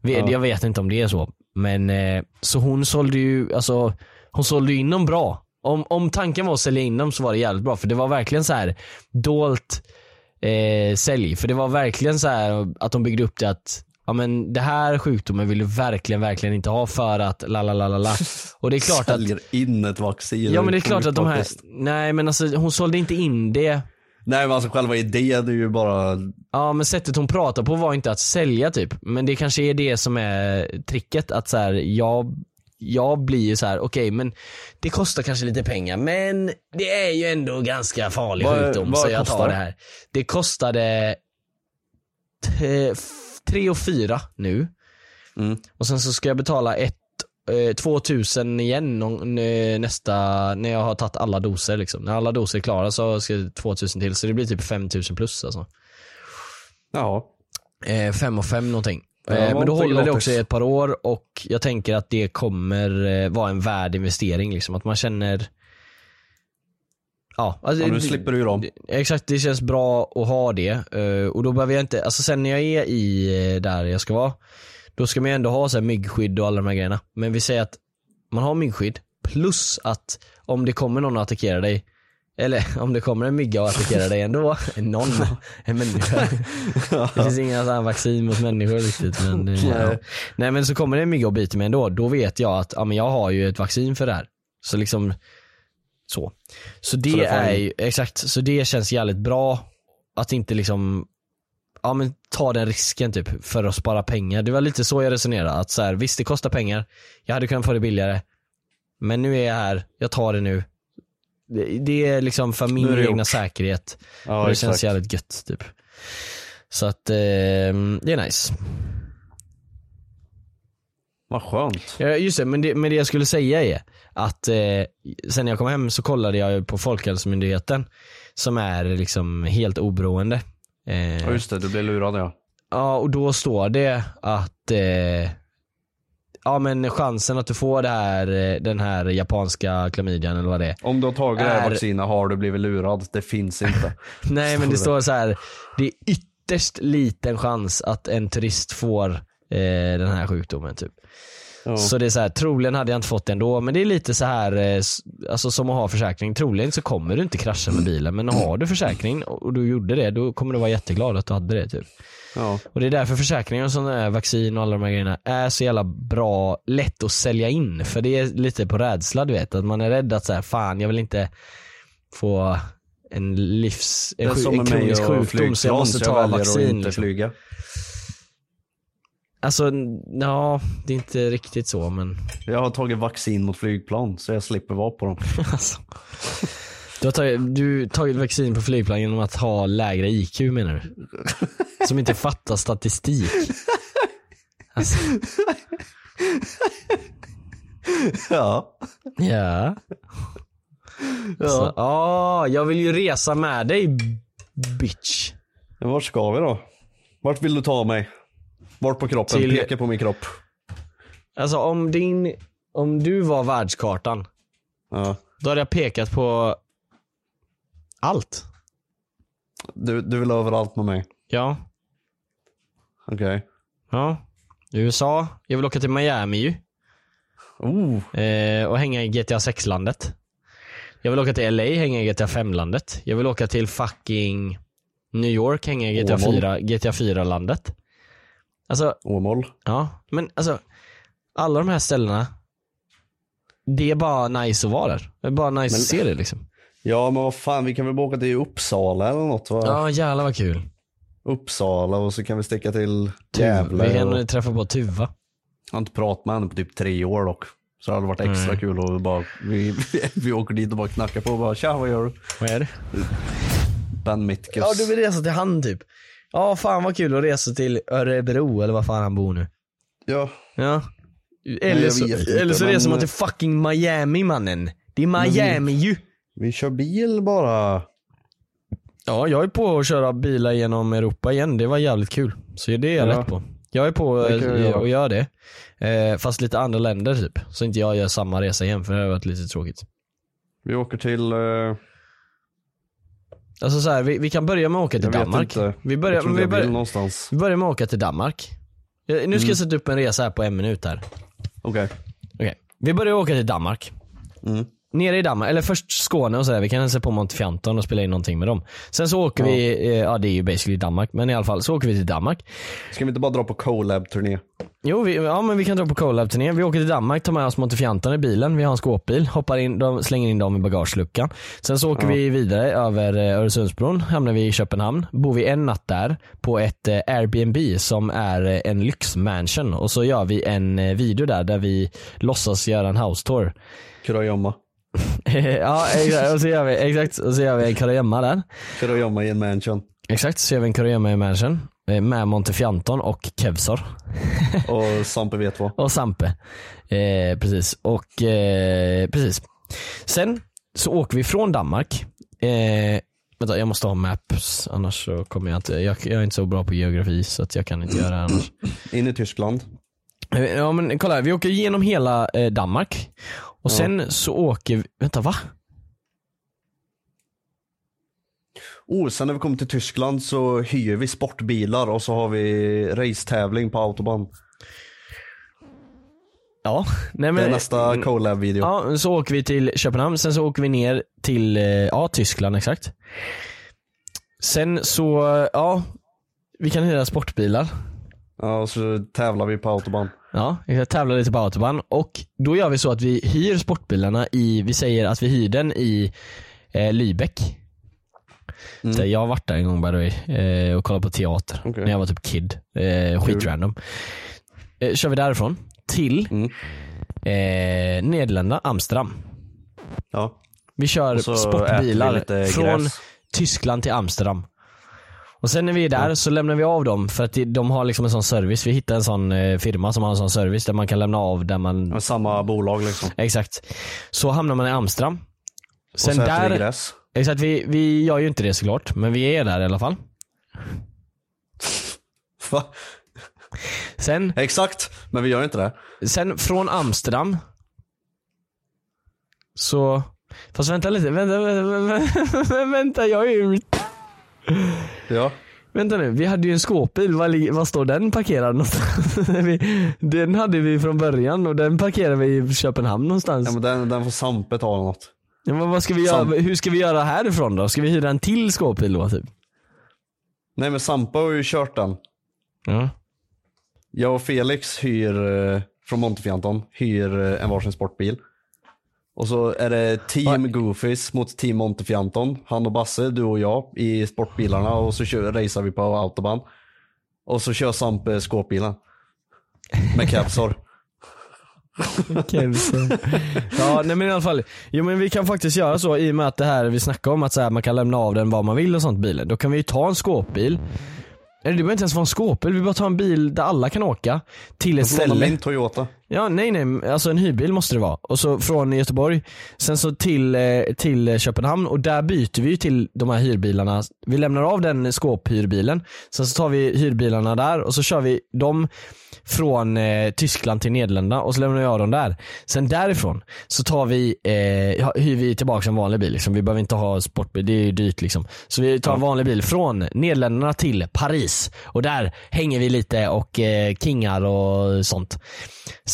Ja. Jag vet inte om det är så. Men eh, så hon sålde ju, alltså hon sålde in dem bra. Om, om tanken var att sälja in dem så var det jävligt bra för det var verkligen så här dolt eh, sälj. För det var verkligen så här att de byggde upp det att ja men det här sjukdomen vill du verkligen, verkligen inte ha för att la la la la la. *laughs* Och det är klart att Säljer in ett vaccin. Ja men det är klart att de här, nej men alltså hon sålde inte in det Nej men alltså själva idén är ju bara... Ja men sättet hon pratar på var inte att sälja typ. Men det kanske är det som är tricket. Att så här, jag, jag blir ju så här: okej men det kostar kanske lite pengar men det är ju ändå ganska farlig Vad- sjukdom vad så jag kostar tar det? här. Det kostade tre och fyra nu. Mm. Och sen så ska jag betala ett, eh, 2000 igen någon- nästa, när jag har tagit alla doser liksom. När alla doser är klara så ska det 2000 till så det blir typ 5000 plus alltså. Ja. Eh, fem och fem någonting. Ja, Eh, men då håller det också i ett par år och jag tänker att det kommer eh, vara en värd investering liksom. Att man känner Ja, alltså, Ja, nu slipper du ju dem. Exakt, det känns bra att ha det. eh, Och då behöver jag inte, alltså sen när jag är i där jag ska vara, då ska man ju ändå ha så här myggskydd och alla de här grejerna. Men vi säger att man har myggskydd plus att om det kommer någon och attackerar dig, eller *laughs* om det kommer en mygga och attackerar dig ändå, någon, *laughs* en människa. *laughs* Det finns inga sådana vaccin mot människor riktigt men eh, ja. Nej. Men så kommer det en mygga och biter mig ändå, då vet jag att ja, men jag har ju ett vaccin för det här. Så liksom så. Så det, Så det är ju, exakt, så det känns jävligt bra att inte liksom Ja men ta den risken typ för att spara pengar. Det var lite så jag resonerade. Att så här, visst det kostar pengar, jag hade kunnat få det billigare. Men nu är jag här, jag tar det nu. Det, det är liksom för min egna gjort. säkerhet. Ja, och det exakt. känns jävligt gött typ. Så att eh, det är nice. Vad skönt. Ja, just det, men det, men det jag skulle säga är att eh, sen jag kom hem så kollade jag på Folkhälsomyndigheten som är liksom helt oberoende. Eh, Ja just det, du blev lurad ja. Ja, och då står det att eh, Ja men chansen att du får det här, eh, den här japanska klamydian eller vad det är. Om du har tagit det här Är- vaccinet har du blivit lurad. Det finns inte. *laughs* Nej men det Står står så här. det är ytterst liten chans att en turist får eh, den här sjukdomen typ. Ja. Så det är så här, troligen hade jag inte fått det ändå, men det är lite så här, eh, alltså som att ha försäkring. Troligen så kommer du inte krascha med bilen, men har du försäkring och du gjorde det, då kommer du vara jätteglad att du hade det typ. Ja. Och det är därför försäkringar och sådana här vaccin och alla de här grejerna är så jävla bra, lätt att sälja in. För det är lite på rädsla du vet, att man är rädd att så här, fan jag vill inte få en livs, en, sjuk, som en kronisk sjukdom så jag måste ta vaccin. inte Liksom. flyga. Alltså, ja, det är inte riktigt så men Jag har tagit vaccin mot flygplan så jag slipper vara på dem. *laughs* alltså. Du har tagit, du tagit vaccin på flygplan genom att ha lägre IQ menar du? *laughs* Som inte fattar statistik. Alltså, Ja. ja. Ja. Så, ah, jag vill ju resa med dig bitch. Vart ska vi då? Vart vill du ta mig? Vart på kroppen? Till- Peka på min kropp. Alltså om din, om du var världskartan, Ja. då hade jag pekat på allt. Du, du vill överallt med mig. Ja, Okej. ja. USA, jag vill åka till Miami ju. Oh. Eh, och hänga i GTA 6-landet. Jag vill åka till LA, hänga i GTA 5-landet. Jag vill åka till fucking New York, hänga i GTA Åmål. 4, GTA 4-landet. Alltså, Åmål. ja, men alltså alla de här ställena, det är bara nice att vara där. Det är bara nice Men- att se det liksom. Ja men vad fan, vi kan väl bara åka till Uppsala eller något va? Ja, jävlar vad kul. Uppsala och så kan vi sticka till. Gävle. Vi kan och... träffa på Tuva. Jag har inte pratat med henne på typ tre år dock. Så det hade varit extra Nej. kul och bara, vi, *laughs* vi åker dit och bara knackar på och bara tja vad gör du? Vad är det? Ben Mitkus. Ja, du vill resa till han typ. Ja, fan vad kul att resa till Örebro eller vad fan han bor nu. Ja. Ja. Eller så, inte, eller så men- reser man till fucking Miami mannen. Det är Miami ju. Vi kör bil bara. Ja, jag är på att köra bilar genom Europa igen. Det var jävligt kul. Så det är jag Ja. lätt på. Jag är på jag eh, göra. att göra det. Eh, fast lite andra länder typ. Så inte jag gör samma resa igen för det har varit lite tråkigt. Vi åker till, eh, Alltså så här, vi, vi kan börja med att åka till jag vet Danmark. inte. Vi börjar, jag vi, börjar, någonstans. vi börjar med att åka till Danmark. Eh, Nu ska Mm. jag sätta upp en resa här på en minut här. Okej. Okej, vi börjar åka till Danmark. Mm. Nere i Danmark, eller först Skåne och sådär, vi kan hälsa på Montefianton och spela in någonting med dem. Sen så åker Ja. vi, eh, ja det är ju basically Danmark, men i alla fall så åker vi till Danmark. Ska vi inte bara dra på collab-turné? Jo, vi, ja men vi kan dra på collab-turné. Vi åker till Danmark, tar med oss Montefianton i bilen. Vi har en skåpbil, hoppar in, de, slänger in dem i bagageluckan. Sen så åker Ja. vi vidare över eh, Öresundsbron, hamnar vi i Köpenhamn. Bor vi en natt där på ett eh, Airbnb som är eh, en lyxmansion. Och så gör vi en video där, där vi låtsas göra en house tour. Kurragömma. *laughs* ja exakt, och så gör vi, exakt, och så gör vi en kurragömma där. Kurragömma i en mansion. Exakt, så gör vi en kurragömma i mansion. Eh, Med Montefianton och Kevsor. *laughs* Och Sampe vet vad. Och Sampe. Eh, precis. Och eh, precis. Sen så åker vi från Danmark. Eh, vänta, jag måste ha maps annars så kommer jag inte, jag, jag är inte så bra på geografi så att jag kan inte göra det annars. *clears throat* In i Tyskland. Eh, Ja men kolla här, vi åker igenom hela eh, Danmark. Och Ja. sen så åker vi, vänta va? Oh, sen när vi kommer till Tyskland så hyr vi sportbilar och så har vi racetävling på autobahn. Ja, nej men. Det är nästa collab-video. Ja, så åker vi till Köpenhamn, sen så åker vi ner till, eh, ja Tyskland exakt. Sen så, ja, vi kan hyra sportbilar. Ja, och så tävlar vi på autobahn. Ja, vi kan tävla lite på autobahn och då gör vi så att vi hyr sportbilarna i, vi säger att vi hyr den i eh, Lübeck. Mm. Så jag har varit där en gång by the way, eh, och kollat på teater Okej. när jag var typ kid. Eh, skitrandom. Eh, kör vi därifrån till Mm. eh, Nederländerna, Amsterdam. Ja. Vi kör Och sportbilar från gräs. Tyskland till Amsterdam. Och sen när vi är där så lämnar vi av dem för att de- har liksom en sån service. Vi hittar en sån eh, firma som har en sån service där man kan lämna av där man samma bolag liksom. Exakt. Så hamnar man i Amsterdam. och Sen äter vi där, gräs. Exakt vi, vi gör ju inte det såklart, men vi är där i alla fall. Va? Sen, Exakt, men vi gör inte det. sen från Amsterdam så, fast vänta lite, vänta, vänta, vänta, jag är ju, Ja. vänta nu, vi hade ju en skåpbil, var, var står den parkerad någonstans? *laughs* Den hade vi från början och den parkerade vi i Köpenhamn någonstans. ja men den, den får Sampe ta något. Ja, men vad ska vi göra, hur ska vi göra härifrån då? Ska vi hyra en till skåpbil då typ? Nej men Sampe har ju kört den. Ja. Jag och Felix hyr, eh, från Montefianton, hyr eh, en varsin sportbil. Och så är det team Goofies mot team Montefianton. Han och Basse, du och jag i sportbilarna och så kör, racear vi på autobahn. Och så kör Sampe skåpbilen. Med Capsor. *laughs* Kevsen. ja nej men i alla fall, jo men vi kan faktiskt göra så i och med att det här vi snackar om att så här, man kan lämna av den var man vill och sånt bilen. Då kan vi ju ta en skåpbil. Eller det behöver inte ens vara en skåpbil, vi bara tar en bil där alla kan åka. Till ett ställe. min Toyota. Ja nej nej, alltså en hyrbil måste det vara. Och så från Göteborg, sen så till, eh, till Köpenhamn och där byter vi ju till de här hyrbilarna. Vi lämnar av den skåphyrbilen, sen så tar vi hyrbilarna där och så kör vi dem från eh, Tyskland till Nederländerna och så lämnar jag dem där. Sen därifrån så tar vi, eh, hyr vi tillbaka en vanlig bil. Liksom. Vi behöver inte ha sportbil, det är ju dyrt liksom. Så vi tar en vanlig bil från Nederländerna till Paris och där hänger vi lite och eh, kingar och sånt.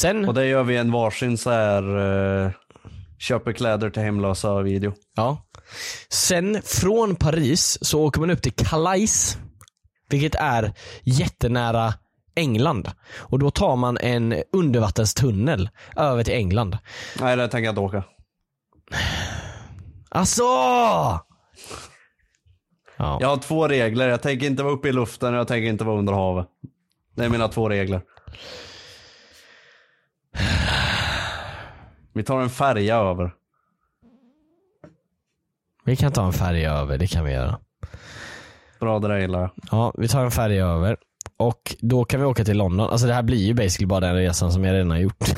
Sen, Och det gör vi en varsin så här eh, köper kläder till hemlösa video. ja. Sen från Paris så åker man upp till Calais, vilket är jättenära England. Och då tar man en undervattenstunnel över till England. Nej det tänker jag inte åka. Alltså! Ja. Jag har två regler. Jag tänker inte vara uppe i luften och jag tänker inte vara under havet. Det är mina två regler. Vi tar en färja över. Vi kan ta en färja över, det kan vi göra. Bra, det där gillar jag. Ja, vi tar en färja över. Och då kan vi åka till London. Alltså det här blir ju basically bara den resan som jag redan har gjort. *laughs*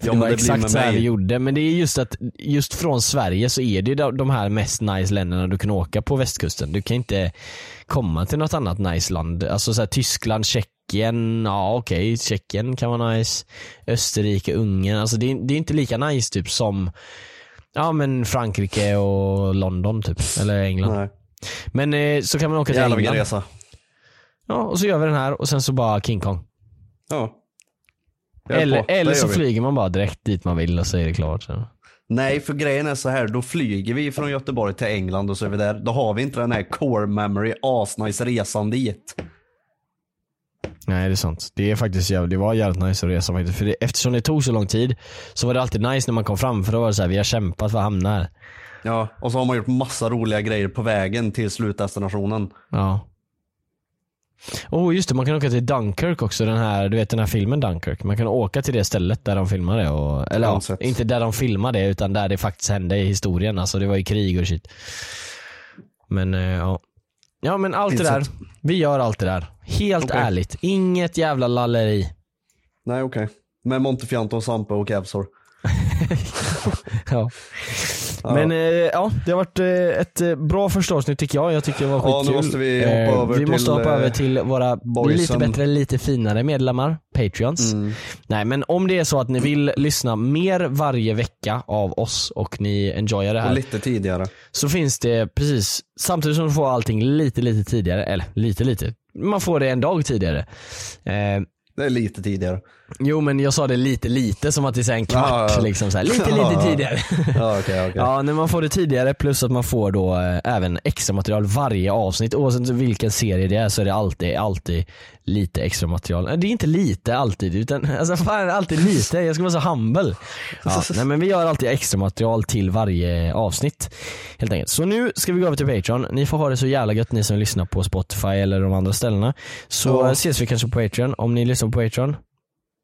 Ja, det var det exakt så här vi gjorde. Men det är just att, just från Sverige så är det ju de de här mest nice länderna du kan åka på västkusten. Du kan inte komma till något annat nice land. Alltså så här, Tyskland, Tjeckien, ja okej, Tjeckien kan vara nice. Österrike, Ungern, alltså det är, det är inte lika nice typ som Ja men Frankrike och London typ, eller England. Nej. Men eh, så kan man åka till Jävlar England. resa. Ja, och så gör vi den här och sen så bara King Kong. Ja. Eller, eller så flyger man bara direkt dit man vill och så är det klart. Så. Nej, för grejen är så här, då flyger vi från Göteborg till England och så är vi där. Då har vi inte den här core memory, asnice resan dit. Nej det är sant. Det är faktiskt jävligt, det var jävligt nice att resa faktiskt. För det, eftersom det tog så lång tid så var det alltid nice när man kom fram för då var det så här, vi har kämpat för att hamna här. Ja, och så har man gjort massa roliga grejer på vägen till slutdestinationen. Ja. Oh just det, man kan åka till Dunkirk också, den här, du vet den här filmen Dunkirk. Man kan åka till det stället där de filmar det. Och, eller ja, inte där de filmar det utan där det faktiskt hände i historien. Alltså det var ju krig och shit. Men eh, ja. Ja men allt det där, vi gör allt det där. Helt Okej. ärligt, inget jävla lalleri. Nej, okej. Med Montefianto, Sampe och Kevsor. *laughs* Ja. Men eh, ja, det har varit eh, ett eh, bra första avsnitt tycker jag. Jag tycker det var Ja, skitkul. nu måste vi hoppa Eh, över Vi måste till, hoppa eh, över till våra boysen. lite bättre, lite finare medlemmar, Patreons. Mm. Nej men om det är så att ni vill lyssna mer varje vecka av oss och ni enjoyar det Och här. lite tidigare. Så finns det precis, samtidigt som du får allting lite lite tidigare, eller lite lite, man får det en dag tidigare. Eh, Det är lite tidigare jo men jag sa det lite lite som att det är en kvart Ja, ja. liksom så här, lite lite Ja, tidigare. Ja, okej, okej. Ja, när man får det tidigare plus att man får då eh, även extra material varje avsnitt. Oavsett vilken serie det är så är det alltid, alltid lite extra material. Eh, Det är inte lite alltid, utan *laughs* alltså fan, alltid lite. Jag ska vara så humble. Nej, men vi gör alltid extra material till varje avsnitt. Helt enkelt. Så nu ska vi gå över till Patreon. Ni får ha det så jävla gött ni som lyssnar på Spotify eller de andra ställena. Så ses vi kanske på Patreon. Om ni lyssnar på Patreon,